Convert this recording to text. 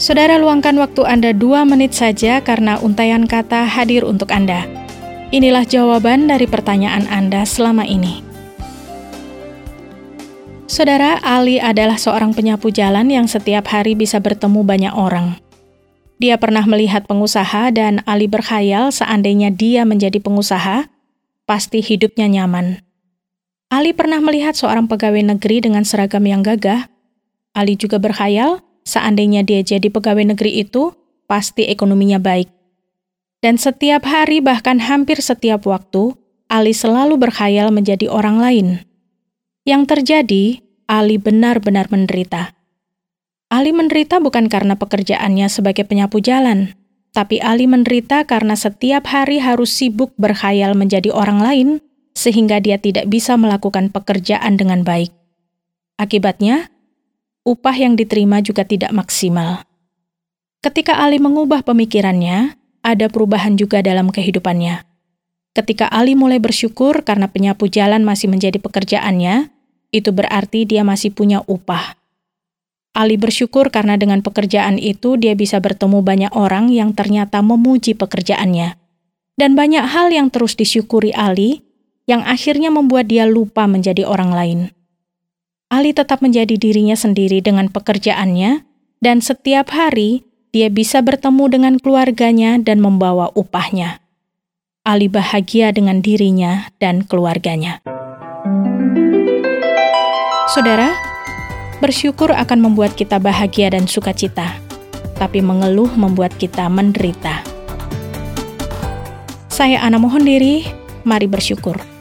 Saudara luangkan waktu Anda dua menit saja karena untayan kata hadir untuk Anda. Inilah jawaban dari pertanyaan Anda selama ini. Saudara, Ali adalah seorang penyapu jalan yang setiap hari bisa bertemu banyak orang. Dia pernah melihat pengusaha dan Ali berkhayal seandainya dia menjadi pengusaha, pasti hidupnya nyaman. Ali pernah melihat seorang pegawai negeri dengan seragam yang gagah. Ali juga berkhayal Seandainya dia jadi pegawai negeri itu, pasti ekonominya baik. Dan setiap hari bahkan hampir setiap waktu, Ali selalu berkhayal menjadi orang lain. Yang terjadi, Ali benar-benar menderita. Ali menderita bukan karena pekerjaannya sebagai penyapu jalan, tapi Ali menderita karena setiap hari harus sibuk berkhayal menjadi orang lain, sehingga dia tidak bisa melakukan pekerjaan dengan baik. Akibatnya, upah yang diterima juga tidak maksimal. Ketika Ali mengubah pemikirannya, ada perubahan juga dalam kehidupannya. Ketika Ali mulai bersyukur karena penyapu jalan masih menjadi pekerjaannya, itu berarti dia masih punya upah. Ali bersyukur karena dengan pekerjaan itu dia bisa bertemu banyak orang yang ternyata memuji pekerjaannya. Dan banyak hal yang terus disyukuri Ali yang akhirnya membuat dia lupa menjadi orang lain. Ali tetap menjadi dirinya sendiri dengan pekerjaannya, dan setiap hari dia bisa bertemu dengan keluarganya dan membawa upahnya. Ali bahagia dengan dirinya dan keluarganya. Saudara, bersyukur akan membuat kita bahagia dan sukacita, tapi mengeluh membuat kita menderita. Saya Ana mohon diri, mari bersyukur.